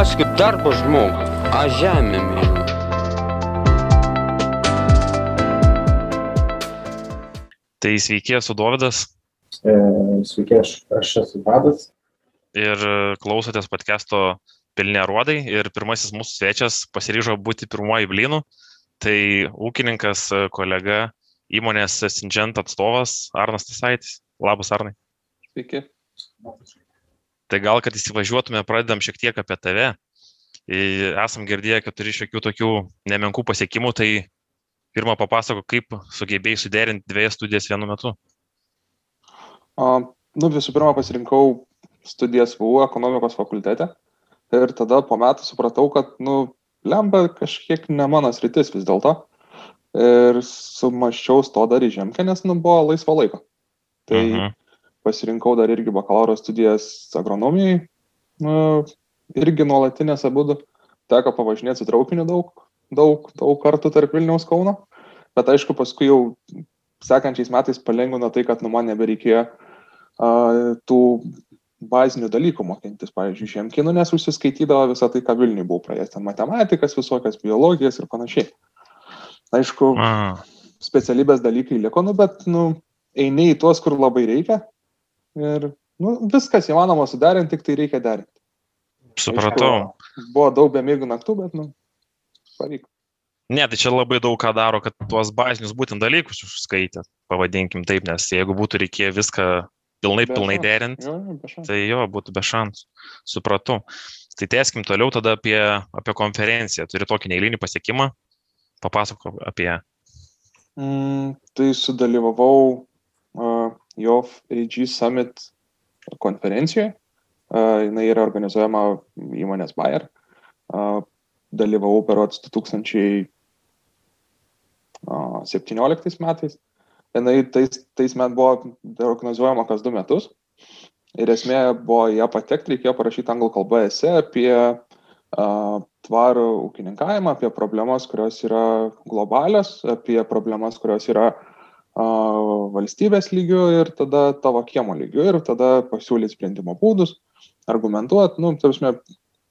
Aš kaip darbo žmogus, aš žemę myliu. Tai sveiki, esu Dovydas E, Sveiki, aš, aš esu Vadas. ir klausotės podcast'o Pilni Aruodai. Ir pirmasis mūsų svečias pasiryžo būti pirmoji blynų. Tai ūkininkas, kolega, įmonės Singent atstovas Arnas Tasaitis. Labas, Arnai. Sveiki. Tai gal, kad įsivažiuotume, pradedam šiek tiek apie tave. Esam girdėję, kad turi šiokių tokių nemenkų pasiekimų, tai pirmą papasako, kaip sugebėjai suderinti dviejas studijas vienu metu. A, nu, visų pirma, pasirinkau studijas VU ekonomikos fakultete ir tada po metų supratau, kad, nu, lemba kažkiek ne mano sritis vis dėlto. Ir sumaščiau to dar į žemkę, nes, nu, buvo laisvo laiko. Tai Mhm. Pasirinkau dar irgi bakalauro studijas agronomijai, irgi nuolatinės abudu. Teko pavažinėti su traukiniu daug, daug, daug kartų tarp Vilniaus Kauno. Bet aišku, paskui jau sekančiais metais palengvino tai, kad nu man nebereikėjo uh, tų bazinių dalykų mokintis, pavyzdžiui, žiemkinų, nes užsiskaitydavo visą tai, ką Vilniui buvau praėjęs, ten matematikas, visokias biologijas ir panašiai. Aišku, A, specialybės dalykai liko, nu, bet, nu, eini į tuos, kur labai reikia. Ir, nu, viskas įmanoma suderinti, tik tai reikia derinti. supratau. Buvo daug bemėgų naktų, bet, nu, pavyko. Ne, tai čia labai daug ką daro, kad tuos bazinius būtent dalykus užskaitė, pavadinkim taip, nes jeigu būtų reikėję viską pilnai, Be pilnai derinti, tai jo, būtų be šansų. Supratau. Tai tęskim toliau tada apie, apie konferenciją. Turi tokį neįlinį pasiekimą. Papasakok apie ją. Mm, tai sudalyvavau JOV RG Summit konferencijoje. Uh, jinai yra organizuojama įmonės Bayer. Uh, dalyvavau perots 2017 metais. Jinai tais, tais met buvo organizuojama kas du metus. Ir esmė buvo ją patekti, reikėjo parašyti anglų kalbą esė apie uh, tvarų ūkininkavimą, apie problemas, kurios yra globalios, apie problemas, kurios yra uh, valstybės lygių ir tada tavo kiemo lygių ir tada pasiūlyti sprendimo būdus, argumentuoti, nu, tarsi,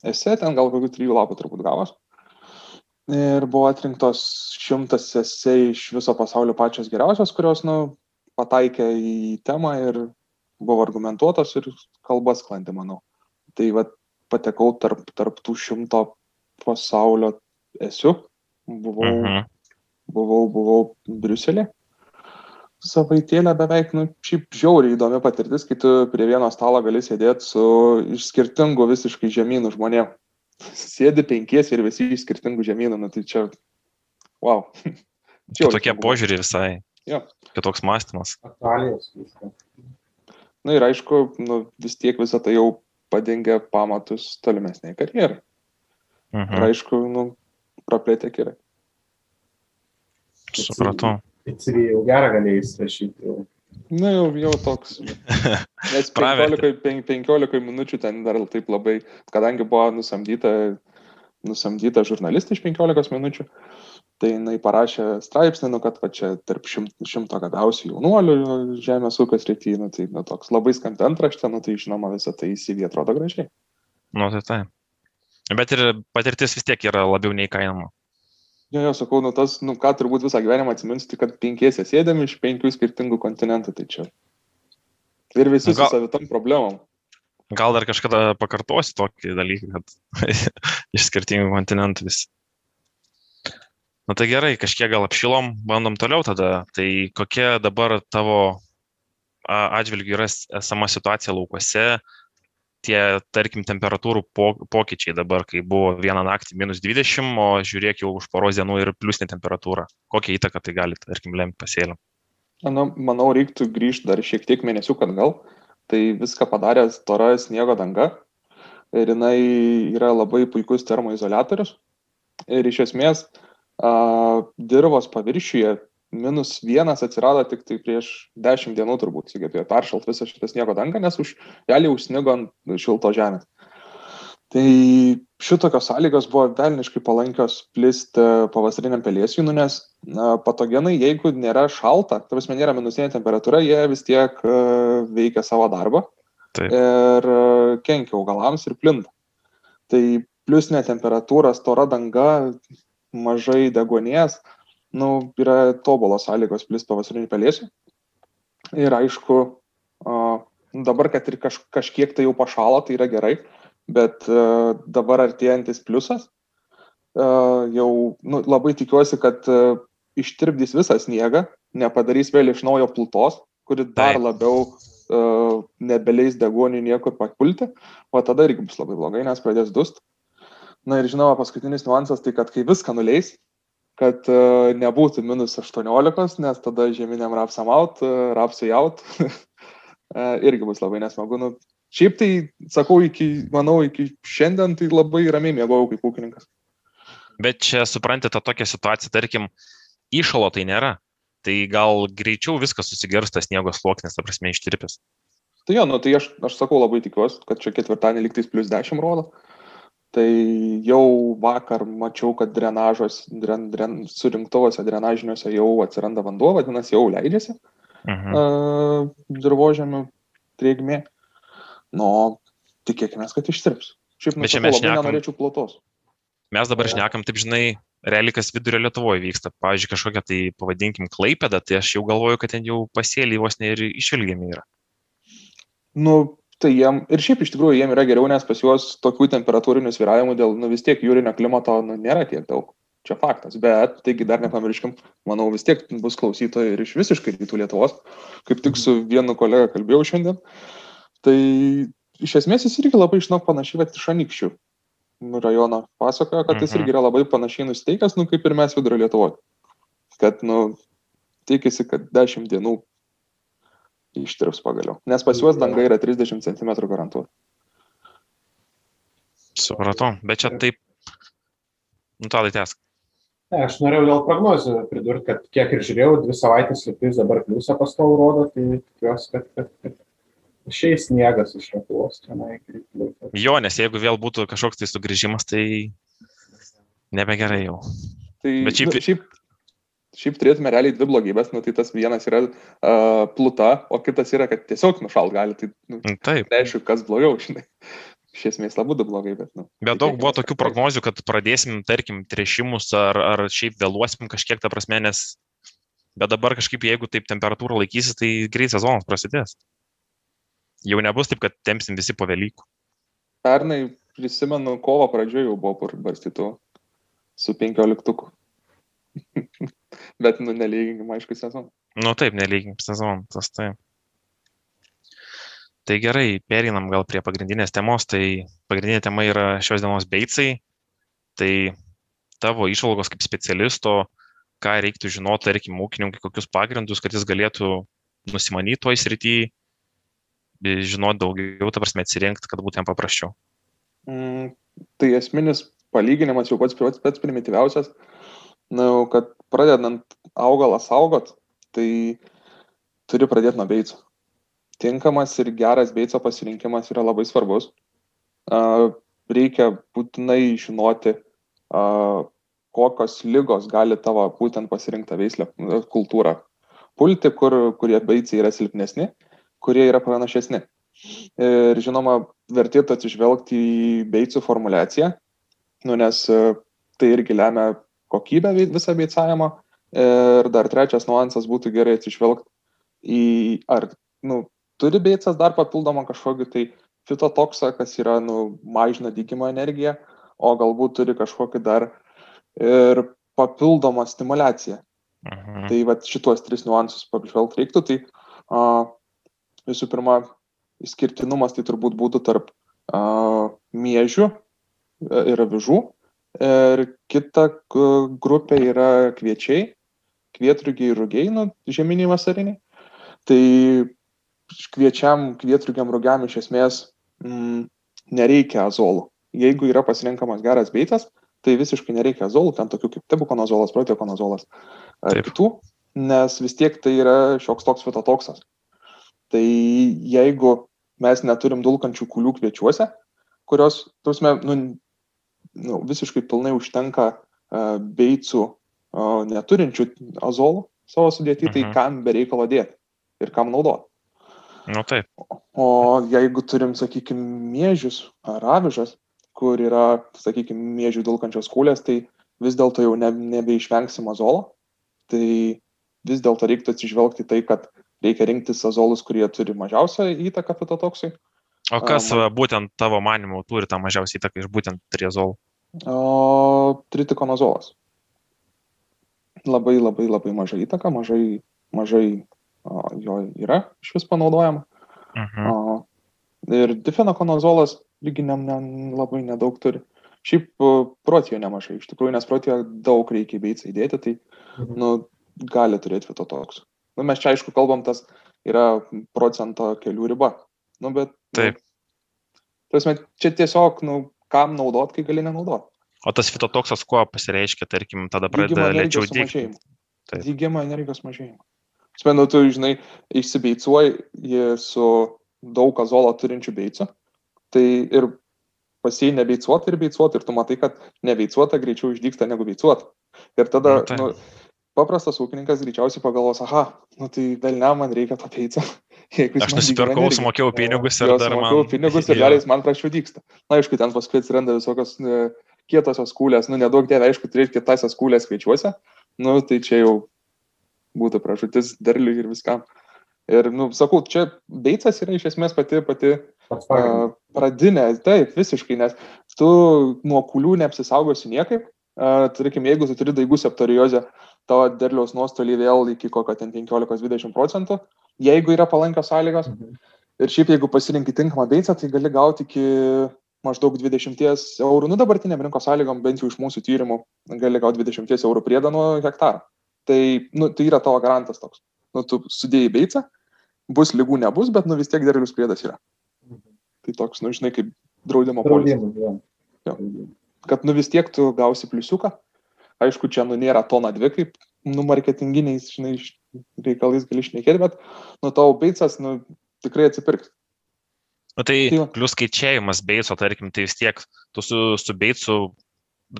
esė ten gal kokių trijų lapų turbūt gavos. Ir buvo atrinktos šimtas esė iš viso pasaulio pačios geriausios, kurios, nu, pataikė į temą ir buvo argumentuotos ir kalbas sklandė, manau. Tai va patekau tarp, tarp tų šimto pasaulio esių. Buvau, Mhm. buvau, buvau Briuselė. Savaitėlę beveik, nu, šiaip žiauriai įdomi patirtis, kai tu prie vieno stalo gali sėdėti su iš skirtingų visiškai žemynų žmonėm. Sėdi penkiesi ir visi iš skirtingų žemynų, nu tai čia, wow. Kitokie smagu. požiūriai visai. Jo. Kitoks mąstymas. Aktualijos viską. Na ir aišku, nu, vis tiek visą tai jau padengia pamatus tolimesniai karjerai. Ir Mhm. aišku, nu, praplėtė kirai. Supratau. Pizzerijai jau gerą galėjai įsirašyti. jau. Na jau, jau toks. Nes Pravertė. 15, pen- 15 minučių ten dar taip labai, kadangi buvo nusamdyta, nusamdyta žurnalistė iš 15 minučių, tai jinai parašė straipsnį, nu, kad va čia tarp šimt, šimto gabiausių jaunuolių žemės ūkio srityje, nu, tai nu, toks labai skambi antraštė, nu, tai žinoma visą tai įsivy atrodo gražiai. Nu, tai tai. Bet ir patirtis vis tiek yra labiau neįkainama. Jo, jo, sakau, nu tas, nu ką turbūt visą gyvenimą atsiminsiu, tai kad penkiese sėdėm iš penkių skirtingų kontinentų, tai čia. Ir visi Gal- su savitom problemom. Gal dar kažkada pakartosi tokį dalyką, kad iš skirtingų kontinentų visi. Na tai gerai, kažkiek gal apšilom, bandom toliau tada. Tai kokia dabar tavo atžvilgių yra es- esama situacija laukuose, tie, tarkim, temperatūrų po, pokyčiai dabar, kai buvo vieną naktį minus 20, o žiūrėk jau už poros dienų ir pliusinė temperatūra. Kokią įtaką tai gali, tarkim, lemti pasėliam? Na, manau, reiktų grįžti dar šiek tiek mėnesių atgal. Tai viską padarė stora sniego danga. Ir jinai yra labai puikus termoizolatorius. Ir iš esmės a, dirvos paviršiuje minus vienas atsirado tik tai prieš dešimt dienų turbūt sugebėjo peršalt visą šitą sniego dangą, nes už ją jau snigo ant šilto žemės. Tai šitokios sąlygos buvo velniškai palankios plisti pavasariniam pelėsijų, nes na, patogenai, jeigu nėra šalta, tai prasme nėra minusinė temperatūra, jie vis tiek uh, veikia savo darbą Taip. ir uh, kenkia augalams ir plinta. Tai pliusinė temperatūra, stora danga, mažai degonės, nu, yra tobulos sąlygos plis pavasarinių pelėsių. Ir aišku, dabar, kad ir kaž, kažkiek tai jau pašalo, tai yra gerai, bet dabar artėjantis pliusas, jau nu, labai tikiuosi, kad ištirpdys visą sniegą, nepadarys vėl iš naujo plutos, kuri dar Taip. labiau uh, nebeleis degonių niekur papulti, o tada irgi bus labai blogai, nes pradės dust. Na ir žinoma, paskutinis niuansas tai, kad kai viską nuleis, kad uh, nebūtų minus 18, nes tada žeminiam rapsam out, uh, rapsui out, uh, irgi bus labai nesmagu. Nu, šiaip tai, sakau, iki, manau, iki šiandien tai labai ramiai mėgojau kaip ūkininkas. Bet čia suprantate tą tokią situaciją, tarkim, įšalo tai nėra. Tai gal greičiau viskas susigers tas sniego sluoksnis, ta prasme, ištirpęs. Tai jo, nu tai aš, aš sakau labai tikiuosi, kad čia ketvirtadienį liktais plus 10 rodo. Tai jau vakar mačiau, kad drenažos, dren, dren, surinktuvose drenažiniuose jau atsiranda vanduo, vadinasi, jau leidžiasi Mhm. uh, dirbožėmių drėgmė. Nu, tikėkime, kad ištirps. Šiaip, nu, Bet čia mes šnekam- nenorėčiau plotos. Mes dabar Jo. šnekam, taip žinai, realiai kas vidurio Lietuvoje vyksta. Pavyzdžiui, kažkokia tai, pavadinkim, klaipėda, tai aš jau galvoju, kad ten jau pasėlį vos ne ir išilgiami yra. Nu, tai jiem, ir šiaip iš tikrųjų jiem yra geriau, nes pas juos tokių temperatūrinių sviravimų dėl, nu vis tiek jūrinio klimato, nu, nėra tiek daug. Čia faktas. Bet, taigi dar nepamirškim, manau, vis tiek bus klausytojai ir iš visiškai rytų Lietuvos. Kaip tik su vienu kolega kalbėjau šiandien. Tai iš esmės jis irgi labai žinok panašiai, bet iš anikščių rajono pasakojo, kad jis Mhm. irgi yra labai panašiai nusteikęs, nu, kaip ir mes vidurio Lietuvoje. Kad, nu, tikisi, kad 10 dienų ištirps pagaliau. Nes pas juos danga yra 30 cm garantuota. Supratau. Bet čia taip. Nu, tadai tęsk. Ne, aš norėjau dėl prognozių pridurti, kad kiek ir žiūrėjau, dvi savaitės lietus dabar pliusą pastovų rodo, tai tikiuosi, kad, kad, kad išeis sniegas iš Lietuvos tenai. kaip- Jo, nes jeigu vėl būtų kažkoks tai sugrįžimas, tai nebegerai jau. Tai Bet šiaip- nu, šiaip, šiaip turėtume realiai dvi blogybės. Nu, tai tas vienas yra uh, pluta, o kitas yra, kad tiesiog nušalt gali. Tai nu, Nu, Taip. neaišku, kas blogiau, žinai. Iš esmės abu du blogai, bet, nu. Bet daug buvo tokių prognozių, kad pradėsim, tarkim, trešimus ar, ar šiaip vėluosim kažkiek tą prasme, nes... Bet dabar kažkaip, jeigu taip temperatūra laikysis, tai greit sezonas prasidės. Jau nebus taip, kad tempsim visi po Velykų. Pernai, prisimenu, kovo pradžioje jau buvo barstytų su 15. bet, nu, nelyginkim, aišku, sezoną. Nu taip, nelyginkim sezoną, tas tai. Tai gerai, perinam gal prie pagrindinės temos. Tai pagrindinė tema yra šios dienos beicai. Tai tavo išvalgos kaip specialisto, ką reiktų žinoti, tarkim, ūkininkui, kokius pagrindus, kad jis galėtų nusimanyti toj srity, žinoti daugiau, ta prasme, atsirinkti, kad jam paprasčiau. Mm, tai esminis palyginimas jau pats, pats, pats primityviausias, na, jau, kad pradedant augalą saugot, tai turi pradėti nuo beico. Tinkamas ir geras beico pasirinkimas yra labai svarbus. Reikia būtinai žinoti, kokios lygos gali tavo būtent pasirinktą veislę e, kultūrą pulti, kur, kurie beicai yra silpnesni, kurie yra pranašesni. Ir žinoma, vertėtų atsižvelgti į beicų formulaciją, nu, nes e, tai irgi lemia kokybę visą beicavimo. Ir dar trečias nuansas būtų gerai atsižvelgti į, ar nu, turi beicas dar papildomą kažkokį tai fitotoksą, kas yra, nu, mažina dygimo energiją, o galbūt turi kažkokį dar ir papildomą stimulaciją. Mhm. Tai va šituos tris niuansus apžvelgti reiktų. Tai a, visų pirma, išskirtinumas tai turbūt būtų tarp a, miežių e, ir avižų. Ir kita grupė yra kviečiai, kvietrugiai ir rugiai, nu, žeminiai vasariniai. Tai kviečiam, kvietrugiam, rugiam iš esmės mm, nereikia azolų. Jeigu yra pasirinkamas geras beitas, tai visiškai nereikia azolų, ten tokių kaip tebukonazolas, proteokonazolas ar Taip. kitų, nes vis tiek tai yra šioks toks fitotoksas. Tai jeigu mes neturim dulkančių kulių kviečiuose, kurios, tuosme, nu, nu, visiškai pilnai užtenka uh, beicų uh, neturinčių azolų savo sudėti, mhm. tai Mhm. kam bereikalo dėti ir kam naudoti. Nu taip. O jeigu turim, sakykime, miežius ar avižas, kur yra, sakykime, mėžių dulkančios kūlės, tai vis dėlto jau ne, nebeišvengsim azolo. Tai vis dėlto reiktų atsižvelgti tai, kad reikia rinktis azolus, kurie turi mažiausią įtaką fitotoksui. O kas va, būtent tavo manimu turi tą mažiausią įtaką iš būtent triazolų? O tritikonozolas. Labai labai labai mažai įtaka, mažai, mažai o, jo yra iš vis panaudojama. Mhm. O, ir difenokonozolas lygi ne, ne, labai nedaug turi. Šiaip protijo nemažai, iš tikrųjų, nes protijo daug reikia beicą įdėti, tai Mhm. nu, gali turėti fitotoksų. Nu, mes čia aišku kalbam, tas yra procento kelių riba. Nu, bet... Taip. Nu, Prasme, čia tiesiog, nu, kam naudot, kai gali nenaudot. O tas fitotoksas kuo pasireiškia, tarkim, tada pradeda lėčiau dygti. Dygimo energijos mažėjimu. Spenu, tu, žinai, išsibeicuoji su daug azolo turinčių beicų, tai ir pasiai nebeicuota ir beicuota, ir tu matai, kad nebeicuota greičiau išdyksta negu beicuota. Ir tada, Nu, taip. nu, paprastas ūkininkas greičiausiai pagalvos, aha, nu tai vėl ne, man reikia to jis Aš nusipirkau, sumokėjau pinigus ir dar sumokėjau man... pinigus ir dar jis man prašiau dyksta. Na, aišku, ten paskui atsiranda visokios e, kietosios kūlės, nu, nedaug dievė, aišku, turėti kietasias kūlės kviečiuose, nu, tai čia jau būtų pražutis derliui ir viskam. Ir, nu, sakau, čia beicas yra iš esmės pati, pati a, pradinė, taip, visiškai, nes tu nuo kulių neapsisaugosi niekaip. A, Tarkim, jeigu tu turi daigų septoriozę, tavo derliaus nuostoliai vėl iki kokio ten 15-20 procentų, jeigu yra palankios sąlygos. Mhm. Ir šiaip jeigu pasirinkai tinkamą beicą, tai gali gauti iki maždaug 20 eurų, nu dabartiniam rinkos sąlygom, bent jau iš mūsų tyrimų, gali gauti 20 eurų priedą nuo hektaro. Tai, nu, tai yra tavo garantas toks. Nu, tu sudėjai beicą, bus lygų nebus, bet nu vis tiek derlius priedas yra. Tai toks, nu, žinai, kaip draudimo polis. Draudimų. Kad nu vis tiek tu gausi pliusiuką. Aišku, čia nu nėra tona dvi, kaip nu marketinginiais, žinai, reikalais gali išnekėti, bet nu tavo beicas, nu, tikrai atsipirks. Nu, tai Tai plius skaičiavimas beico, tarkim, tai vis tiek tu su, su beicu,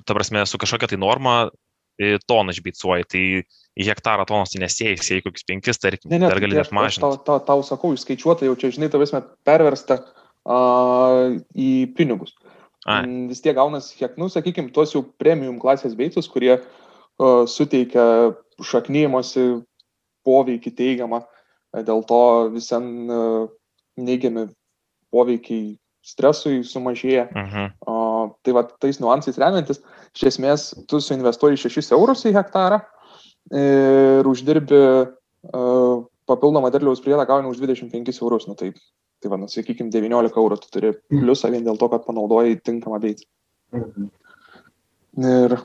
ta prasme, su kažkokia tai norma e, toną išbeicuoji, tai į hektarą tonos tai nesėjai, jei kokius penkis, tarkim, Ne, ne, dar tai gali aš- net mažinti. Tau, tau, tau sakau, išskaičiuota jau čia, žinai, tavęs perversta a, į pinigus. Ai. Vis tiek gaunas, kiek, nu, sakykime, tuos jau premium klasės beicus, kurie a, suteikia šaknymosi poveikį teigiamą, a, dėl to visien a, neigiami poveikiai stresui sumažėja. Mhm. O, tai va, tais niuansais remiantis, iš esmės, tu suinvestuoji 6 eurus į hektarą ir uždirbi uh, papildomą derliaus priedą gauni už 25 eurus. Nu, tai, tai va, nu, sakykime, 19 eurų tu turi pliusą vien dėl to, kad panaudojai tinkamą beicą. Mhm. Ir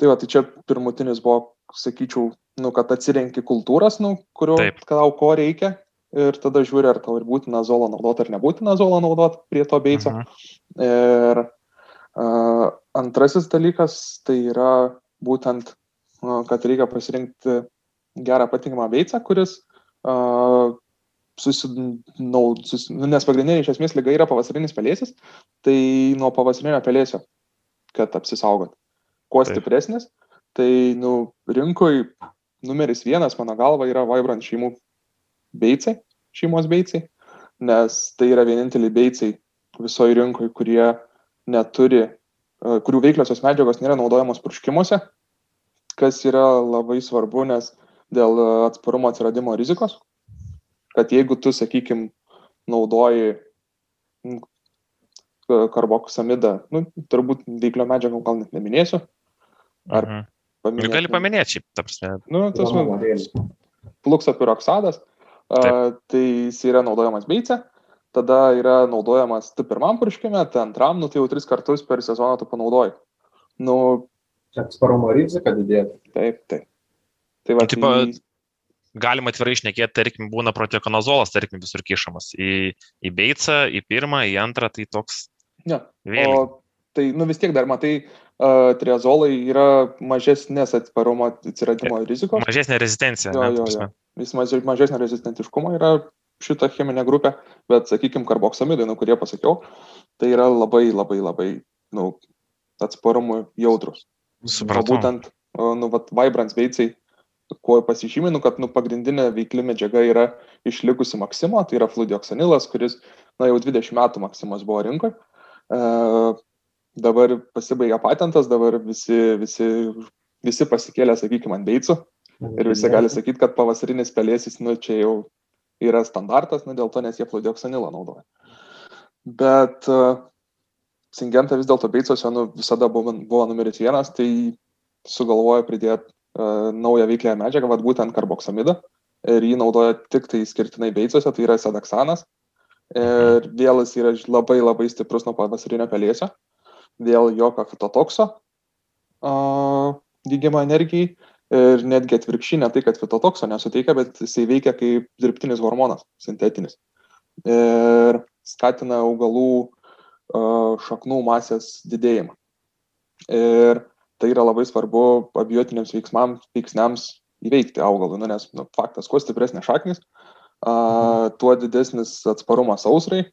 tai va, tai čia pirmutinis buvo, sakyčiau, nu, kad atsirenki kultūras, nu, kurio Taip. tau ko reikia. Ir tada žiūri, ar tau ir būtina zolą naudoti, ar nebūtina zolą naudoti prie to beico. Mhm. Ir uh, antrasis dalykas tai yra būtent, uh, kad reikia pasirinkti gerą patinkamą beicą, kuris uh, susinaud, sus, nu, nes pagrindinė iš esmės lyga yra pavasarinis pelėsis, tai nuo pavasarinio pelėsio, kad apsisaugot. Kuo Taip. stipresnis, tai nu, rinkoj numeris vienas, mano galva, yra Vibrant šeimų beicai, šeimos beicai, nes tai yra vieninteliai beicai visoje rinkoje, kurie neturi, e, kurių veikliosios medžiagos nėra naudojamos purškimuose, kas yra labai svarbu, nes dėl e, atsparumo atsiradimo rizikos, kad jeigu tu, sakykime, naudoji mm, k- karboksamida, nu, turbūt veiklio medžiagų gal net neminėsiu, ar Mhm. paminėsiu. Ir gali paminėti, šiaip, ta prasme. Nu, tas va, modelis. fluksapiroksadas, a, tai jis yra naudojamas beice, tada yra naudojamas tu pirmam purškime, tai antram, nu tai jau tris kartus per sezoną tu panaudoji. Nu, atsparumo rizika didėtų. taip, taip. Tai va, Nu, tipo, tai- Galima atvirai išnekėti, tarkim, būna protiokonazolas, tarkim, visur kišamas. Į, į beicą, į pirmą, į antrą, tai toks ne, vėliau. O tai, nu vis tiek dar matai, uh, triazolai yra mažesnės atsparumo atsiradimo rizikos. Mažesnė rezistencija. Jo, ne, jo, jo. Vis maž- mažesnio rezistentiškumo yra šita cheminė grupė, bet, sakykime, karboksamidai, nu, kurie pasakiau, tai yra labai, labai, labai, nu, atsparumui jautrus. O Supratau. būtent, o, nu, vat, Vibrants veicai, kuo pasižymė, nu, kad, nu, pagrindinė veikli medžiaga yra išlikusi Maksimo, tai yra fludioksanilas, kuris, na, jau 20 metų Maksimos buvo rinkoje. E, dabar pasibaigė patentas, dabar visi, visi, visi pasikėlė, sakykime, ant beicų ir visi gali sakyti, kad pavasarinis pelėsis, nu, čia jau yra standartas, nu, dėl to, nes jie flodioksanilą naudoja. Bet uh, Singenta vis dėlto beicose nu, visada buvo, buvo numeris vienas, tai sugalvojo pridėti uh, naują veiklę medžiagą, vad būtent karboksamidą. Ir jį naudoja tik tai skirtinai beicose, tai yra sedaksanas. Ir vėl jis yra labai labai stiprus nuo pavasarinio pelėsio. Vėl jokio fitotokso uh, dygimo energijai. Ir netgi atvirkščiai, ne tai, kad fitotokso nesuteikia, bet jisai veikia kaip dirbtinis hormonas, sintetinis. Ir skatina augalų uh, šaknų masės didėjimą. Ir tai yra labai svarbu abiotiniams veiksmams, veiksniams įveikti augalui, nu, nes nu, faktas, kuo stipresnė šaknis, uh, tuo didesnis atsparumas sausrai,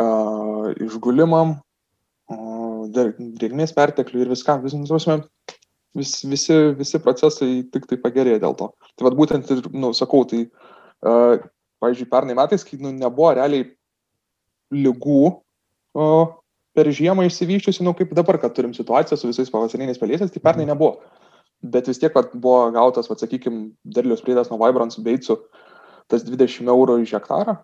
uh, išgulimam, drėgmės pertekliui ir viskam, vis, nu, vis, visi, visi procesai tik tai pagerėja dėl to. Tai vad būtent ir, nu, sakau, tai, uh, pavyzdžiui, pernai metais, kai nu, nebuvo realiai lygų uh, per žiemą išsivyščiusi, nu kaip dabar, kad turim situaciją su visais pavasariniais pelėsiais, tai pernai nebuvo. Bet vis tiek vat, buvo gautas, sakykime, derlius priedas nuo Vibrance beitsų tas 20 eurų iš hektarą,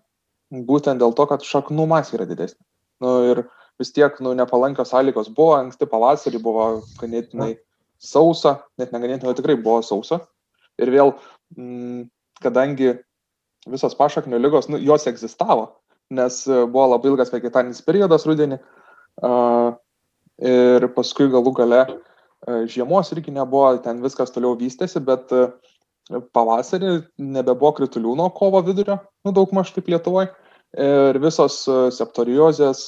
būtent dėl to, kad šaknų masė yra didesnė. Nu, ir vis tiek nu, nepalankios sąlygos buvo, anksti pavasarį buvo ganėtinai sausa, net neganėtinai, tikrai buvo sausa. Ir vėl, m, kadangi visos pašaknio lygos, nu, jos egzistavo, nes buvo labai ilgas vegetarinis periodas rudenį, ir paskui galų gale žiemos irgi nebuvo, ten viskas toliau vystėsi, bet pavasarį nebebuvo kritulių nuo kovo vidurio, nu daug maž kaip Lietuvoje. Ir visos septoriozės,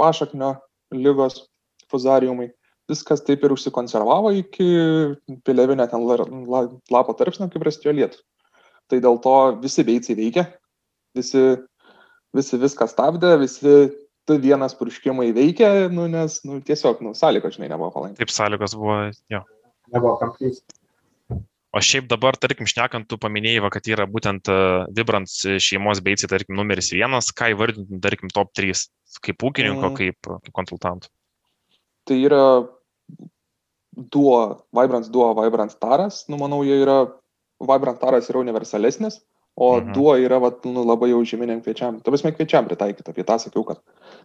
pašaknio lygos, fuzariumai, viskas taip ir užsikonservavo iki pilievinio ten lapo tarpsnio, kai prasidėjo lietus. Tai dėl to visi beiciai veikia, visi, visi viską stabdė, visi tu vienas purškimai veikia, nu, nes nu, tiesiog nu, sąlygos, žinai, nebuvo palankios. Taip, sąlygos buvo, jo. Nebuvo kam klysti. O šiaip dabar, tarkim, šnekant, tu paminėjai, va, kad yra būtent uh, Vibrants šeimos beicai, tarkim, numeris vienas, ką įvardintum, tarkim, top 3, kaip ūkininko, mm. kaip, kaip konsultanto. Tai yra duo, Vibrants duo, Vibrants taras, nu, manau, jie yra, Vibrant taras yra universalesnis, O mhm. duo yra vat, nu, labai jau žyminiam kviečiam. Tu prasme, kviečiam pritaikyti, apie tą sakiau, kad.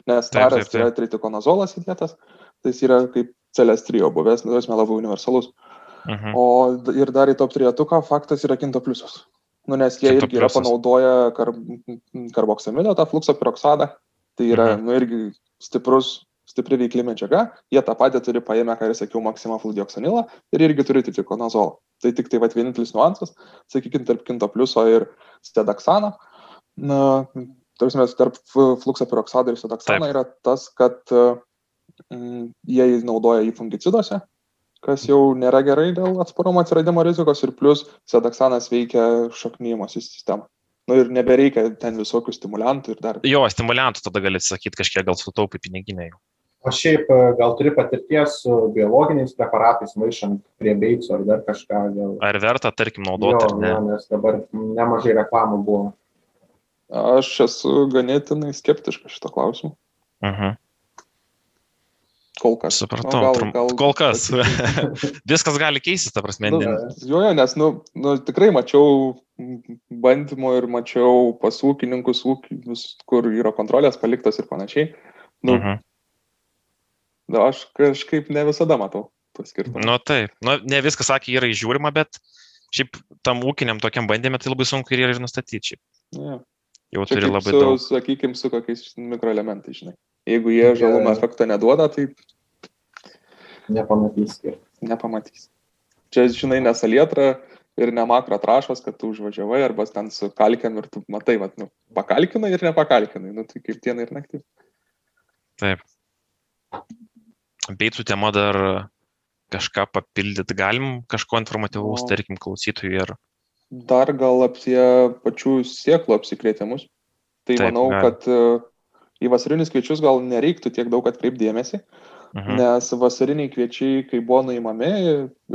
Nes taras taip. yra tritikonazolas įdėtas, tai jis yra kaip celestrio buvęs, nu, prasme, labai universalus. Mhm. O ir dar į top trietuką faktas yra kinto pliusas. Nu, nes jie kinto irgi pliusas. yra panaudoję kar, karboksamidą, tą flukso piroksadą. Tai yra, mhm. nu, irgi stiprus stipri veikli medžiaga, jie tą patį turi paėmę, ką ir sakiau, maksimafludioksanilą ir irgi turi titikonazolą. Tai tik tai vat, vienintelis niuansas, sakykime, tarp kinto pliuso ir stedaksano. Na, tarsi, tarp fluksapiroksado ir stedaksano yra tas, kad mm, jie naudoja jį fungiciduose, kas jau nėra gerai dėl atsparumo atsiradimo rizikos ir plus sedaksanas veikia šaknymosi sistemą. Nu ir nebereikia ten visokių stimulantų ir dar. Jo, stimulantų tada gali atsakyti kažkiek, gal sutaupai piniginę jau. O šiaip gal turi patirties su biologiniais preparatais, maišant prie beicų ar dar kažką. Gal... Ar verta, tarkim, naudoti? Jo, ne? jo, nes dabar nemažai reklamų buvo. Aš esu ganėtinai skeptiškas šito klausimu. Uh mhm. -huh. Kol kas. Supratau, nu, gal, gal, kol kas. Viskas gali keistis, ta prasme. Nu, jo, jo, nes, nu, nu, tikrai mačiau bandymų ir mačiau pas ūkininkus, ūkininkus, kur yra kontrolės paliktas ir panašiai. Nu, uh mhm. -huh Nu, aš kažkaip ne visada matau to skirtumą. Nu taip, nu, ne viskas, sakė, yra įžiūrima, bet šiaip tam ūkiniam tokiam bandymė tai labai sunku ir yra ir nustatyti. Ja. Jau Čia turi labai su, daug. Sakykime, su kokiais mikroelementais, žinai. Jeigu jie žalumo efekto neduoda, tai... Nepamatys. Nepamatys. Čia, žinai, nesalietra ir ne makro trašos, kad tu užvažiavai arba ten su kalkiam ir tu matai, vat, nu, pakalkinai ir nepakalkinai. Nu, tai kaip diena ir naktis. Taip beicų tema dar kažką papildyti galim, kažko informatyvaus, tarkim, klausytojui ir. Dar gal apie pačių sieklų apsikrėtimus. Tai Taip, manau, gal. kad e, į vasarinius kviečius gal nereiktų tiek daug atkreipdėmėsi, mhm. nes vasariniai kviečiai, kai buvo nuimami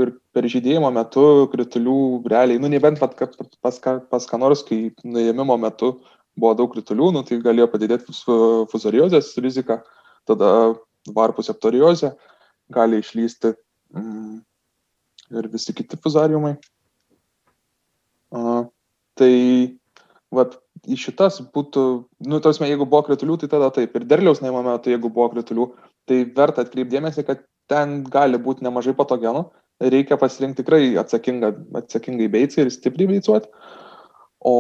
ir per žydėjimo metu kritulių realiai, nu nebent pat, pas, pas ką nors, kai nuėmimo metu buvo daug kritulių, nu, tai galėjo padidėti fuzariozės rizika, tada varpų septoriozė, gali išlysti mm, ir visi kiti fuzariumai. A, tai vat, į šitas būtų, nu, tasme, jeigu buvo kritulių, tai tada taip. Ir derliaus naimo metu, jeigu buvo kritulių, tai verta atkreipdėmėsi, kad ten gali būti nemažai patogenų. Reikia pasirinkti tikrai atsakingą, atsakingai beicai ir stipriai beicuoti. O,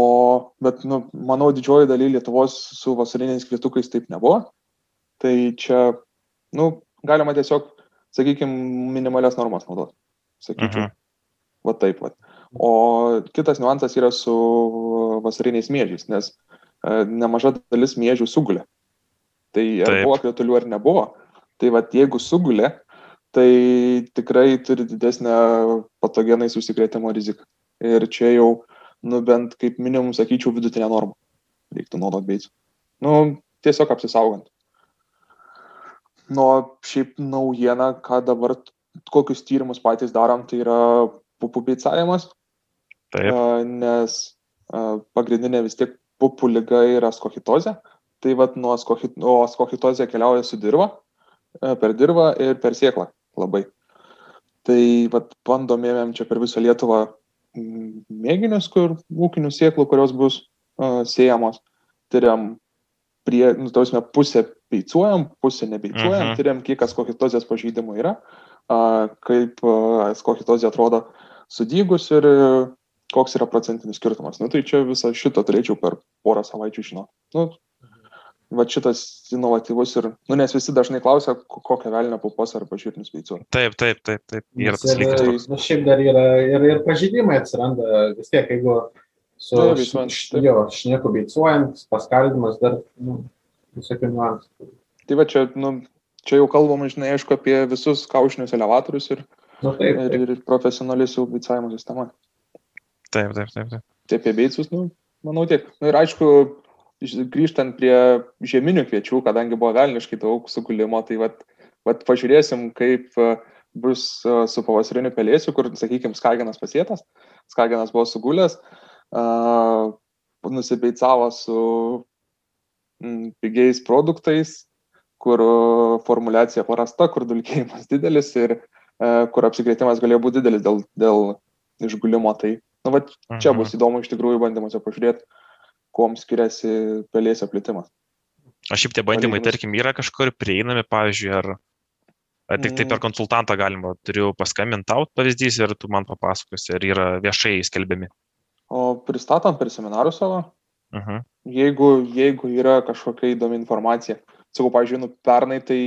bet, nu, manau, didžioji daly Lietuvos su vasariniais kvietukais taip nebuvo. Tai čia, nu, galima tiesiog, sakykime, minimalias normas naudoti. Sakyčiau. Mhm. Va taip, va. O kitas niuansas yra su vasariniais mėžiais, nes e, nemaža dalis mėžių sugulė. Tai ar taip. buvo kritulių ar nebuvo. Tai va, jeigu sugulė, tai tikrai turi didesnę patogenais užsikrėtimo riziką. Ir čia jau, nu bent kaip minimum, sakyčiau, vidutinė norma. Reiktų naudoti beicų. Nu, tiesiog apsisaugant. Nu, šiaip naujiena, ką dabar, kokius tyrimus patys darom, tai yra pupų beicavimas. Taip. Nes pagrindinė vis tiek pupų lyga yra skochitozė. Tai vad nuo skochit, skochitozė keliauja su dirba, per dirbą ir per sieklą labai. Tai vad bandomėm čia per visą Lietuvą mėginius, kur ūkinių sieklų, kurios bus uh, siejamos. Tyriam prie, nu, tausime, pusę beicuojam, pusę nebeicuojam, uh mhm. -huh. tyriam, kiek skochitozės pažeidimų yra, uh, kaip uh, skochitozė atrodo sudygus ir koks yra procentinis skirtumas. Nu, tai čia visą šitą turėčiau per porą savaičių žinoti. Nu, va šitas inovatyvus ir, nu, nes visi dažnai klausia, kokią velnę pupos ar pažiūrinius veicu. Taip, taip, taip, taip. Ir tas lygis. Nu, šiaip dar yra ir, ir pažydimai atsiranda vis tiek, jeigu su Taip, š, taip. jo, šnieku beicuojant, paskaldimas dar, nu, visokių niuansų. Tai va čia, nu, čia jau kalbama, žinai, aišku, apie visus kaušinius elevatorius ir, Nu, taip, ir, taip. ir profesionalius jau beicavimo sistemą. Taip, taip, taip. taip. Tai apie beicus, nu, manau tiek. Na ir aišku, iš- grįžtant prie žieminių kviečių, kadangi buvo velniškai daug sugulimo, tai vat, vat pažiūrėsim, kaip bus su pavasariniu pelėsiu, kur, sakykime, skagenas pasėtas, skagenas buvo sugulęs, uh, nusibeicavo su mm, pigiais produktais, kur e, formulacija prasta, kur dulkėjimas didelis ir uh, kur apsikrėtimas galėjo būti didelis dėl, dėl išgulimo. Tai, nu, va, čia Mhm. bus įdomu iš tikrųjų bandymuose pažiūrėti, kuom skiriasi pelėsio plitimas. O šiaip tie bandymai, Palyginus. tarkim, yra kažkur prieinami, pavyzdžiui, ar, ar tik tai per Mm. konsultantą galima, turiu paskambinti tau pavyzdys ir tu man papasakosi, ar yra viešai skelbiami. O pristatant per seminarus savo, Uh -huh. jeigu, jeigu yra kažkokia įdomi informacija. Sakau, pavyzdžiui, nu, pernai tai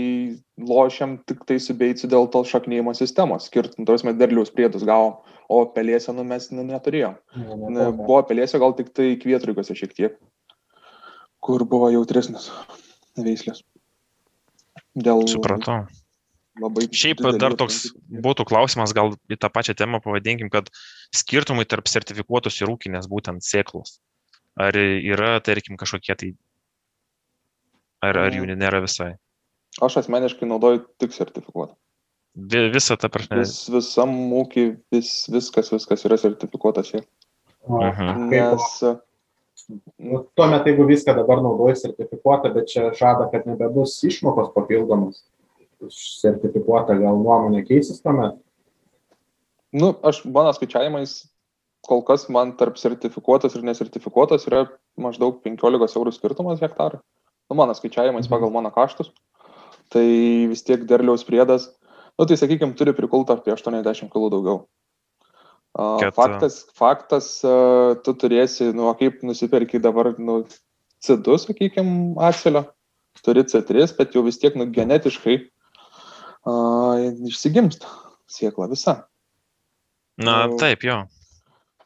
lošiam tik tai su beicu dėl to šaknyjimo sistemos, skirtum, tos mes derliaus priedus gavom, o pelėsio nu, mes nu, neturėjom. Ne, ne, Ne, Buvo pelėsio gal tik tai kvietrigose šiek tiek, kur buvo jautresnis veislės. Dėl Supratau. Labai. Šiaip dar toks būtų klausimas, gal į tą pačią temą pavadinkim, kad skirtumai tarp sertifikuotos ir ūkinės būtent sėklos. Ar yra, tarkim, kažkokie tai, ar, ar jų nėra visai. Aš asmeniškai naudoju tik sertifikuotą. Vi- Visa ta prasme. Vis, visam ūkiai vis, viskas, viskas yra sertifikuotas. Mhm. Nes Nu, tuomet, jeigu viską dabar naudoji sertifikuotą, bet čia žada, kad nebebus išmokos papildomos, sertifikuota gal nuomonė keisis tuomet. Nu, aš mano skaičiavimais, kol kas man tarp sertifikuotas ir nesertifikuotas yra maždaug 15 eurų skirtumas hektarui. Nu, mano skaičiavimais Mhm. pagal mano kaštus. Tai vis tiek derliaus priedas, nu, tai sakykime, turi prikultą apie 80 kg daugiau. A, Kad, Faktas, faktas, tu turėsi, nu, kaip nusipirki dabar, nu, C2, sakykime, atselio, turi C3, bet jau vis tiek, nu, genetiškai a, išsigimsta siekla visa. Na, nu, taip, jo.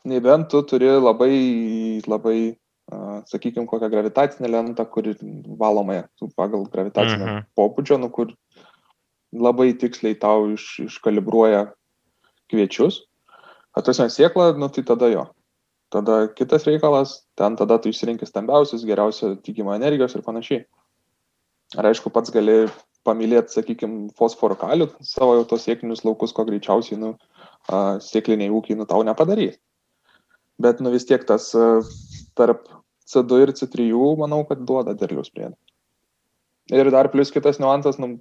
Nebent tu turi labai, labai, sakykime, kokią gravitacinę lentą, kuri valomąją pagal gravitacinę Mhm. pobūdžio, nu, kur labai tiksliai tau iš, iškalibruoja kviečius. Atrasime sieklą, nu tai tada jo. Tada kitas reikalas, ten tada tu išsirinkti stambiausius, geriausią tikimą energijos ir panašiai. Ar aišku, pats gali pamylėti, sakykime, fosforo kalių savo jau tos siekinius laukus, ko greičiausiai, nu, a, sėkliniai ūkiai, nu, tau nepadarys. Bet, nu, vis tiek tas tarp C2 ir C3, manau, kad duoda derliaus priedą. Ir dar plus kitas niuansas, nu,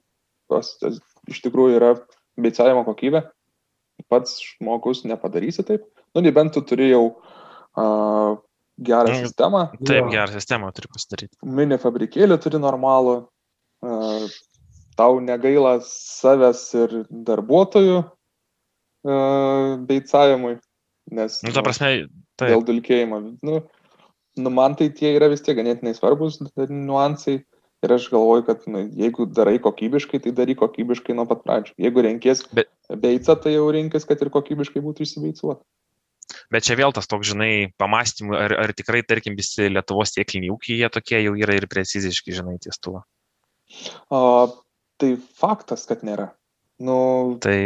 pas, tas iš tikrųjų yra beicavimo kokybė. Pats žmogus nepadarysi taip. Nu, nebent tu turi jau uh, gerą Mm. sistemą, Taip, Jo. gerą sistemą turi pasidaryti. mini fabrikėlį turi normalų, uh, tau negaila savęs ir darbuotojų uh, beicavimui, nes Nu, ta prasme, dėl taip. dulkėjimo. Nu, nu, man tai tie yra vis tiek ganėtinai svarbus niuansai. Ir aš galvoju, kad nu, jeigu darai kokybiškai, tai darai kokybiškai nuo pat pradžių. Jeigu renkies Bet- beicą, tai jau renkis, kad ir kokybiškai būtų išsibeicuota. Bet čia vėl tas toks, žinai, pamastymų, ar, ar tikrai, tarkim, visi Lietuvos sėkliniai ūkiai, jie tokie jau yra ir preciziški, žinai, ties tuo. O, tai faktas, kad nėra. Nu, Tai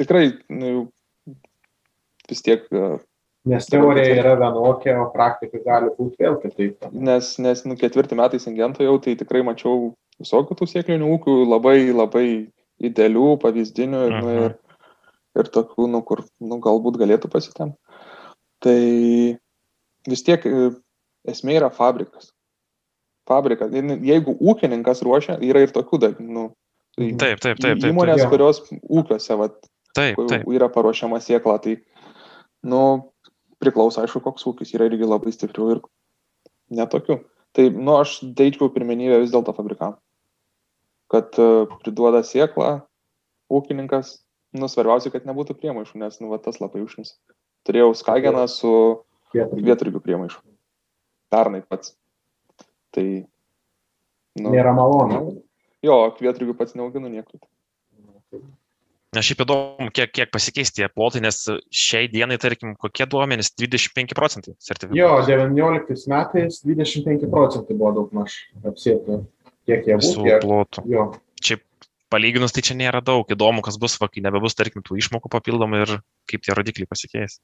tikrai, nu, vis tiek, e, Nes teorija yra vienokia, o praktika gali būti vėl kitaip. nes, nes nu, ketvirti metai Singento jau, tai tikrai mačiau visokių tų sėklinių ūkių, labai, labai idealių, pavyzdinių ir, nu, Mhm. ir, ir tokių, nu, kur nu, galbūt galėtų pasitem. Tai vis tiek e, esmė yra fabrikas. Fabrikas. Ir Jeigu ūkininkas ruošia, yra ir tokių dalykų. Nu, tai taip, taip, taip, taip. Įmonės, Jo. kurios ūkiuose vat, Taip, taip. yra paruošiama siekla, tai, nu, priklauso, aišku, koks ūkis yra irgi labai stiprių ir netokių. Tai, nu, aš deičiau pirmenybę vis dėlto fabrikam. Kad uh, priduoda sieklą ūkininkas, nu, svarbiausia, kad nebūtų priemaišų, nes, nu, va, tas labai užnis. Turėjau skageną su vietrigių priemaišų. Pernai pats. Tai, nu, Nėra malonu. Jo, kvietrigių pats neauginu niekur. Na, šiaip įdomu, kiek, kiek pasikeis tie plotai, nes šiai dienai, tarkim, kokie duomenys 25 procentai sertifikatų. Jo, 19 metais 25 procentai buvo daug maž apsėtų. Kiek jie buvo, kiek. plotų. Jo, Šiaip palyginus tai čia nėra daug. Įdomu, kas bus, kai nebebus, tarkim, tų išmokų papildomai ir kaip tie rodikliai pasikeis.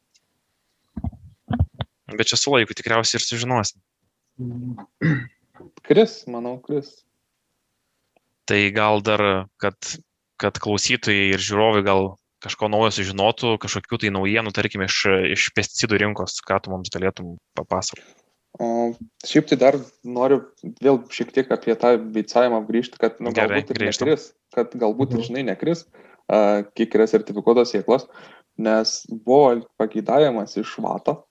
Bet čia su laiku tikriausiai ir sužinosim. Kris, manau, kris. Tai gal dar, kad, kad klausytojai ir žiūrovai gal kažko naujo sužinotų, kažkokių tai naujienų, tarkim, iš, iš pesticidų rinkos, ką tu mums galėtum papasakoti. O šiaip tai dar noriu vėl šiek tiek apie tą beicavimą grįžti, kad nu, Gerai, galbūt ir grįžtam. nekris, kad galbūt ir Mhm. žinai nekris, a, kiek yra sertifikuotos sieklos, nes buvo pageidavimas iš vato,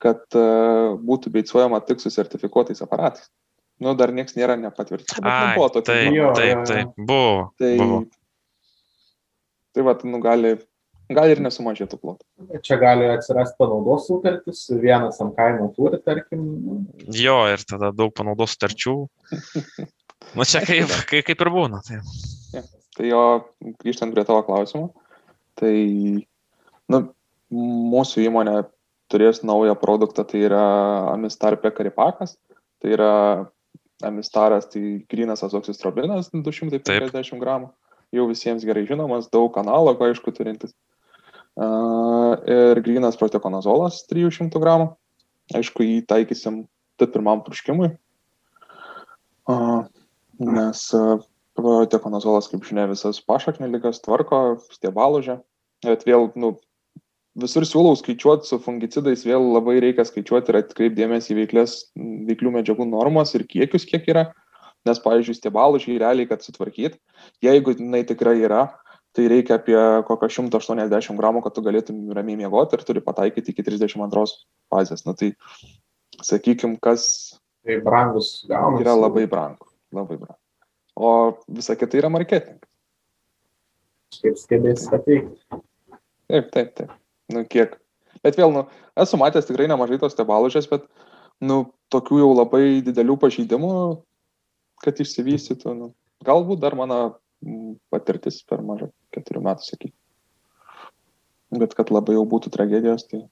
kad a, būtų beicuojama tik su sertifikuotais aparatais. Nu, dar niekas nėra nepatvirtinta, bet Ai, nebuvo tokių. taip, Jo, taip, taip, buvo. Tai, buvo. tai va, nu, gali, gali ir nesumažėtų plotų. čia gali atsirasti panaudos sutartis, vienas ant kaimo turi, tarkim. Jo, ir tada daug panaudos sutarčių. Nu, čia kaip, kaip, kaip ir būna. Tai. Tai jo, grįžtant prie tavo klausimo, tai nu, mūsų įmonė turės naują produktą, tai yra Amistar Pekaripakas, tai yra Amistaras, tai grinas azoksistrobinas 250 gramų, jau visiems gerai žinomas, daug analogų, aišku, turintis. Uh, ir grinas protekonazolas 300 gramų, aišku, jį taikysim tik pirmam purškimui, uh, nes uh, Protekonazolas, kaip žinia, visas pašaknė lygas tvarko, stiebalūžė. Bet vėl, nu, visur siūlau skaičiuoti su fungicidais, vėl labai reikia skaičiuoti ir atkreipdėmėsi į veiklės, veiklių medžiagų normas ir kiekius, kiek yra. Nes, pavyzdžiui, stiebalūžiai realiai, kad sutvarkyt, jeigu jinai tikrai yra, tai reikia apie kokią 180 gramų, kad tu galėtum ramiai miegoti ir turi pataikyti iki 32 fazės. Na tai, sakykime, kas Tai brangus gaunasi. yra labai brangu. Labai brangu. O visa kita yra marketing. Kaip skėdės pateikti. Taip, taip, taip. Nu, kiek. Bet vėl, nu, esu matęs tikrai nemažai tos tebalužės, bet, nu, tokių jau labai didelių pažeidimų, kad išsivystytų, nu, galbūt dar mano mm, patirtis per mažai, keturių metų, sakykime. Bet kad labai jau būtų tragedijos, tai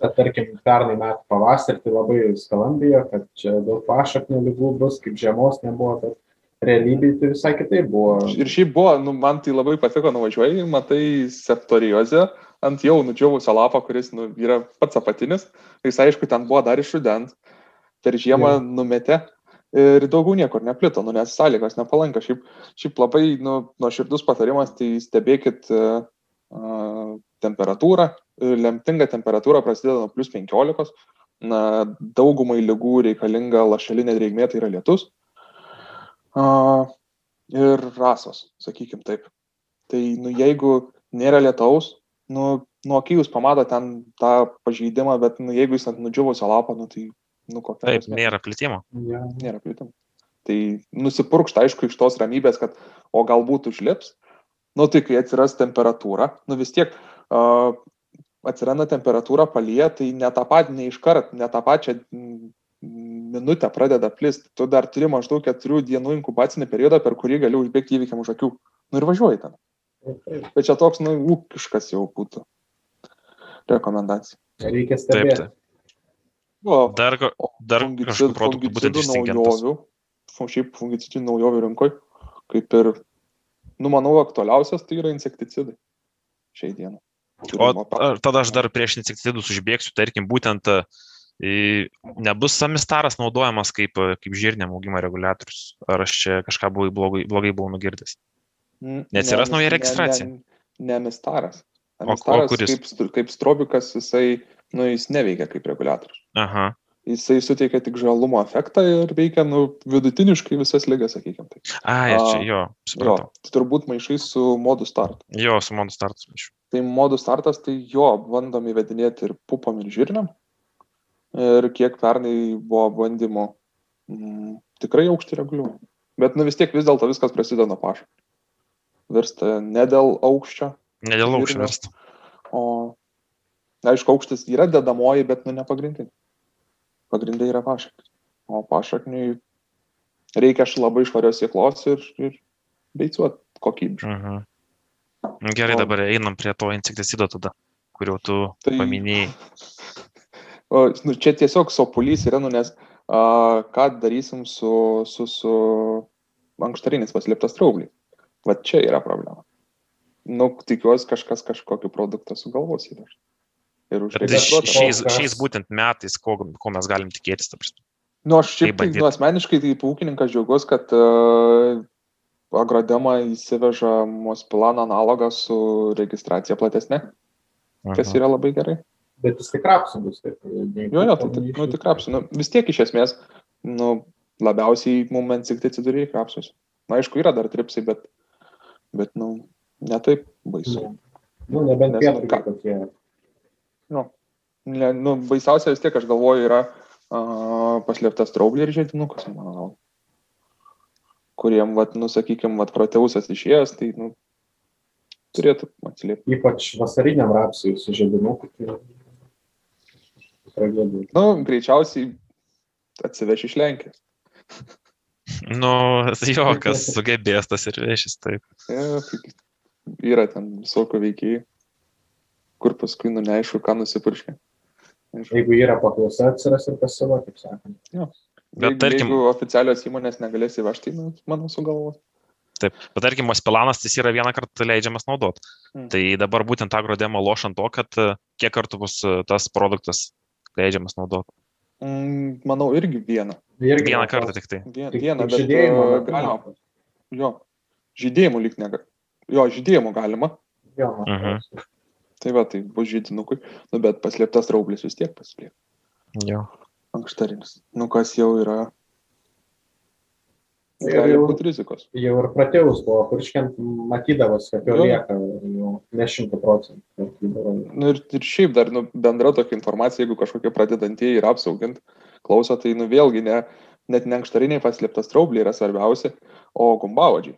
Bet, tarkim, pernai metų pavasarį tai labai skalambėjo, kad čia daug pašaknių lygų bus, kaip žiemos nebuvo, bet realybėje tai visai kitaip buvo. Ir šiaip buvo, nu, man tai labai patiko, nuvažiuoji, matai septoriozę ant jau nudžiūvusio lapo, kuris nu, yra pats apatinis. Jis aišku, ten buvo dar iš rudens, per žiemą Jo. numetė ir daugiau niekur neplito, nu, nes sąlygos nepalanka. Šiaip, šiaip labai nu, nuoširdus patarimas, tai stebėkit uh, temperatūrą. Lemtinga temperatūra prasideda nuo plus 15. Na, daugumai lygų reikalinga lašelinė drėgmė, tai yra lietus. Uh, ir rasos, sakykim taip. Tai, nu, jeigu nėra lietaus, nu, nuo akių jūs pamato ten tą pažeidimą, bet, nu, jeigu jis ant nudžiūvusio lapo, nu, tai, nu, kokia. Taip, prasmė? nėra plitimo. Ja. Nėra plitimo. Tai nusipurkšta, aišku, iš tos ramybės, kad, o galbūt užlips. Nu, tai kai atsiras temperatūra, nu vis tiek uh, atsiranda temperatūra palyja, tai ne tą patį, ne iškart, ne tą pačią mm, minutę pradeda plisti. Tu dar turi maždaug keturių dienų inkubacinį periodą, per kurį gali užbėgti įvykiam už akių. Nu ir važiuoji ten. Bet čia toks, nu, ūkiškas jau būtų rekomendacija. Reikia Taip, stebėti. taip. O, Dar, ko- o dar fungicid- kažkokių produktų būtent naujovių, šiaip fungicidų naujovių rinkoje, kaip ir, nu, manau, aktualiausias tai yra insekticidai šiai dienai. O tada aš dar prieš insekticidus užbėgsiu, tarkim, būtent e, nebus samistaras naudojamas kaip, kaip žirniam augimo reguliatorius. Ar aš čia kažką blogai, blogai buvau nugirdęs? Neatsiras ne, nauja ne- registracija? Ne, ne mistaras. O- o Mistaras kuris? Kaip, kaip strobikas, jisai, nu, jis neveikia kaip reguliatorius. Aha. Jisai suteikia tik žalumo efektą ir veikia, nu, vidutiniškai visas lygas, sakykime. Tai. Ai, aš čia A, jo, Jo, supratau. tai turbūt maišai su modu start. Jo, su modu startas. maišiau. Tai modų startas, tai jo, bandom įvedinėti ir pupom ir žirniam. Ir kiek pernai buvo bandymų, mm, tikrai aukšti reguliuojami. Bet nu vis tiek vis dėlto viskas prasideda nuo pašo. Virsta ne dėl aukščio, Ne dėl aukščio versta. o aišku, aukštis yra dedamoji, bet nu ne pagrindinė. Pagrindai yra pašaknis. O pašakniui reikia š- labai švarios sėklos ir, ir beicuot kokybiškai. Mhm. Gerai, O- dabar einam prie to insekticido tada, kurio tu Tai- paminėjai. O, nu, čia tiesiog sopulys yra, nu, nes a, ką darysim su, su, su ankštarinis paslėptas traubliai. Va čia yra problema. Nu, tikiuosi kažkas kažkokį produktą sugalvos įvežti. Ir užregistruot. ši- šiais, kas- šiais būtent metais, ko, ko mes galim tikėtis. ta prasme. Nu, aš šiaip tai, nu, asmeniškai, tai ūkininkas džiaugiuosi, kad uh, agrodema įsiveža Mospilano analogą su registracija platesnė, kas Mhm. yra labai gerai. Bet jis tik rapsų bus. Taip, Jo, jo, tai tik, nu, tik rapsų. Nu, vis tiek iš esmės, nu, labiausiai mums insekticidų reikia rapsus. Na, aišku, yra dar tripsai, bet, bet nu, netaip baisu. Nu, nu nebent Nes, pietų ką- kokie. Nu, ne, nu, baisiausia vis tiek, aš galvoju, yra uh, paslėptas traublė ir žėdinukas, mano galva. Kuriem, vat, nu, sakykime, vat, proteusas išėjęs, tai, nu, turėtų atsiliepti. Ypač vasariniam rapsui su žiedinuku. Tai... Tragedija. Nu, greičiausiai atsiveš iš Lenkijos. Nu, jo, kas sugebės tas ir vešis, taip. Ja, tai yra ten visokių veikėjų, kur paskui, nu, neaišku, ką nusipurškė. Aišku. Jeigu yra paklausa, atsiras ir pasiūla, kaip sakant. Bet Jeigu, tarkim- jeigu oficialios įmonės negalės įvežti, nu, manau, sugalvos. Taip. Bet tarkim, Mospilanas jis yra vieną kartą leidžiamas naudot. Mm. Tai dabar būtent agrodemo lošant to, kad e, kiek kartų bus e, tas produktas leidžiamas naudot. Mm, manau, irgi vieną. Irgi Vieną kartą tik tai. Vien, Tik, vieną, tik bet žydėjimo e, galima. Jo, žydėjimų lyg nega. Jo, žydėjimų galima. Jo, Mhm. Tai va, tai bus žydinukui. Nu, bet paslėptas raublis vis tiek paslėp. Jo. Ankštarinis. Nu, kas jau yra. Ir Gali jau- būti rizikos. Jau ir pratėjus buvo, purškiant matydavos, kad jo Jo. lieka jau ne šimtų procentų. Nu, ir, ir šiaip dar nu, bendra tokia informacija, jeigu kažkokie pradedantieji yra apsaugint, klauso, tai nu vėlgi ne, net ne ankštariniai paslėptas traubliai yra svarbiausi, o gumbavadžiai.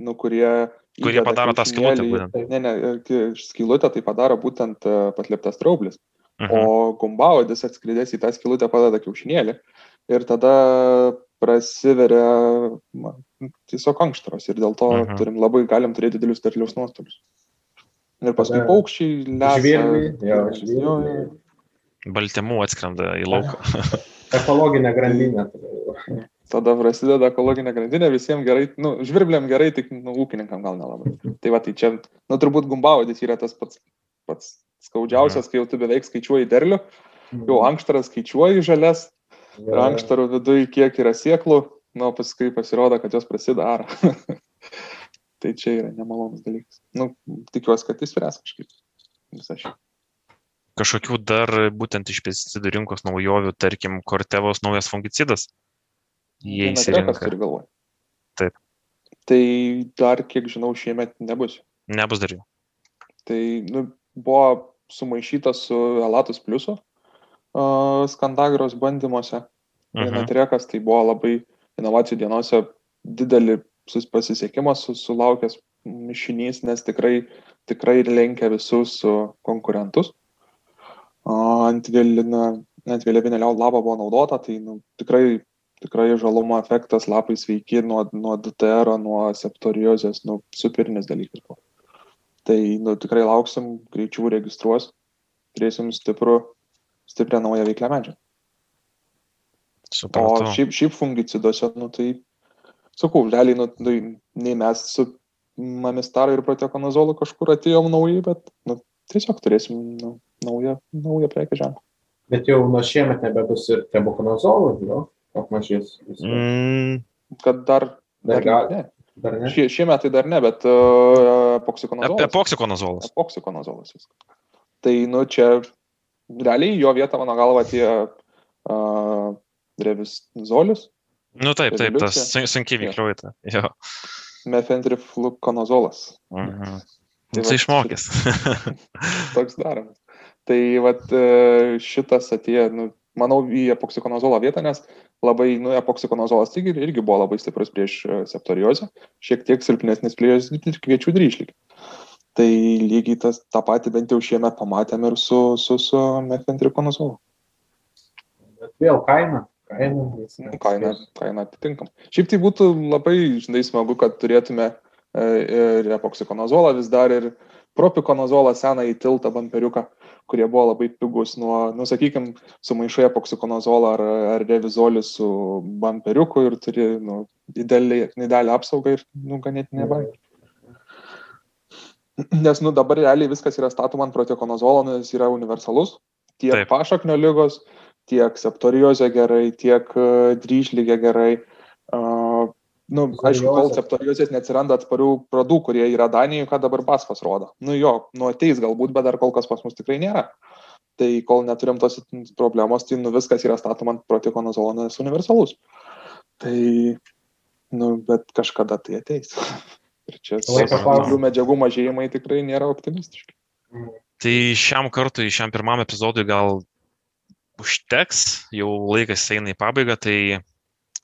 Nu, kurie... Kurie padaro tą kiaušinėlį- būtent. Ne, ne, ki- skylutę tai padaro būtent e, paslėptas traublis. Mhm. O gumbavadis atskridęs į tą skylutę padeda kiaušinėlį ir tada prasiveria ma, tiesiog ankštaros ir dėl to Mhm. turim labai, galim turėti didelius derliaus nuostolius. Ir paskui Tada paukščiai lesa. Baltymų atskrenda į lauką. Ekologinė grandinė. Tada prasideda ekologinė grandinė, visiems gerai, nu, žvirbliam gerai, tik nu, ūkininkam gal nelabai. Tai va, tai čia, nu, turbūt gumbavadis yra tas pats, pats skaudžiausias, kai jau tu beveik skaičiuoji derlių, jau ankštaras skaičiuoji žalias, ir ankštarų viduje kiek yra sieklų, nu, paskui pasirodo, kad jos prasidaro. tai čia yra nemalonus dalykas. Nu, tikiuosi, kad jis spręs kažkaip. Visą šį. Kažkokių dar būtent iš pesticidų rinkos naujovių, tarkim, Kortevos naujas fungicidas. Jie galvoj. Taip. Tai dar, kiek žinau, šiemet nebus. Nebus dar jų. Tai nu, buvo sumaišyta su Elatus Pliusu uh, skandagros bandymuose. Mhm. Netrekas tai buvo labai inovacijų dienose didelį pasisekimą su, sulaukęs mišinys, nes tikrai, tikrai lenkia visus su konkurentus. Ant vėliavinio lava buvo naudota, tai nu, tikrai, tikrai žalumo efektas, lapai sveiki nuo, nuo DTR, nuo septoriozės, nu, superinis dalykas buvo. Tai nu, tikrai lauksim, greičiau registruos, turėsim stiprų, stiprią naują veiklę medžiagą. O Supratau. šiaip, šiaip fungiciduose, nu tai, sakau, realiai, nu, tai nei mes su mamistaru ir protekonazolu kažkur atėjom naujai, bet, nu, tiesiog turėsim nu, naują, naują prekę ženklą. Bet jau nuo šiemet nebebus ir tebukonazolų, jo, apmažės. Mm, Kad dar, Dar dar, ne. Dar ne? Šie, šie metai dar ne, bet uh, epoksikonazolas. Epoksikonazolas. Epoksikonazolas viskas. Tai, nu, čia realiai jo vietą, mano galva, tie uh, revizolis, Nu taip, taip, tas Rezoliucija. sun- sunkiai Jo. veikliuoja. Jo. mefentriflukonazolas. Mhm. Tai vat išmokęs. toks daromas. Tai vat, e, šitas atėjo, nu, manau, į epoksikonazolo vietą, nes labai, nu, epoksikonazolas irgi, irgi buvo labai stiprus prieš e, septoriozę, šiek tiek silpnesnis prieš kviečių dryšlį. Tai lygiai tas, tą patį bent jau šiemet pamatėm ir su, su, su mefentrikonazolu. Bet vėl kaina. Kaina. Kaina, kaina atitinkam. Šiaip tai būtų labai, žinai, smagu, kad turėtume e, ir epoksikonazolą vis dar ir propikonazolą seną į tiltą bamperiuką, kurie buvo labai pigus nuo, nu, sakykime, sumaišai epoksikonazolą ar, ar revizolį su bamperiuku ir turi, nu, didelį, didelį apsaugą ir, nu, ganėtinai brangiai. Nes, nu, dabar realiai viskas yra statoma ant protekonazolo, nes jis yra universalus. Tiek Taip. Pašaknio lygos, tiek septoriozė gerai, tiek uh, dryžlygė gerai. Uh, nu, aišku, kol septoriozės neatsiranda atsparių pradų, kurie yra Danijoje, ką dabar basfas rodo. Nu jo, nu ateis galbūt, bet dar kol kas pas mus tikrai nėra. Tai kol neturim tos problemos, tai nu, viskas yra statoma ant protekonazolo, nes universalus. Tai, nu, bet kažkada tai ateis. Ir čia stiprių medžiagų mažėjimai tikrai nėra optimistiški. Tai šiam kartui, šiam pirmam epizodui gal užteks, jau laikas eina į pabaigą, tai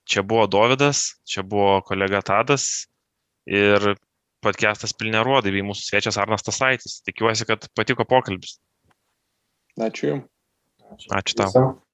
čia buvo Dovydas, čia buvo kolega Tadas ir podcastas Pilnė Ruodai bei mūsų svečias Arnas Tasaitis. Tikiuosi, kad patiko pokalbis. Ačiū Jums. Ačiū tau.